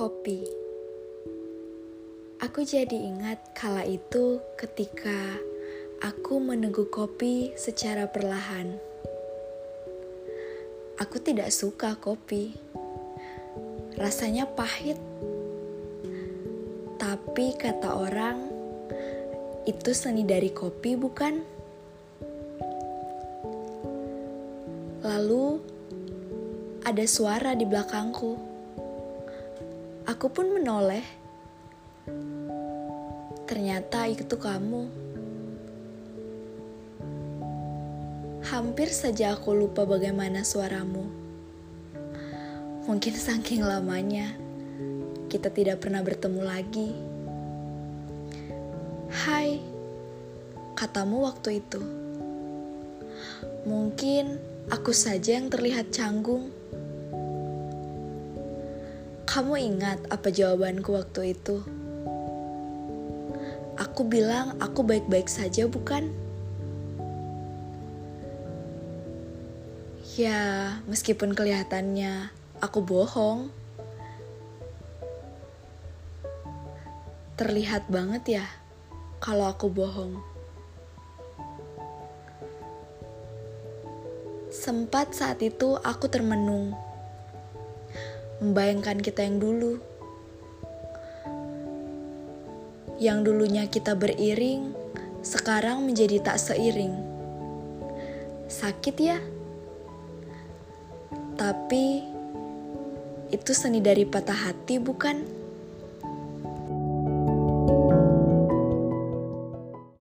Kopi Aku jadi ingat kala itu ketika aku meneguk kopi secara perlahan. Aku tidak suka kopi. Rasanya pahit. Tapi kata orang, itu seni dari kopi bukan? Lalu ada suara di belakangku. Aku pun menoleh. Ternyata itu kamu. Hampir saja aku lupa bagaimana suaramu. Mungkin saking lamanya kita tidak pernah bertemu lagi. Hai, katamu waktu itu. Mungkin aku saja yang terlihat canggung kamu ingat apa jawabanku waktu itu? Aku bilang aku baik-baik saja, bukan? Ya, meskipun kelihatannya aku bohong, terlihat banget ya kalau aku bohong. Sempat saat itu aku termenung membayangkan kita yang dulu. Yang dulunya kita beriring, sekarang menjadi tak seiring. Sakit ya? Tapi itu seni dari patah hati, bukan?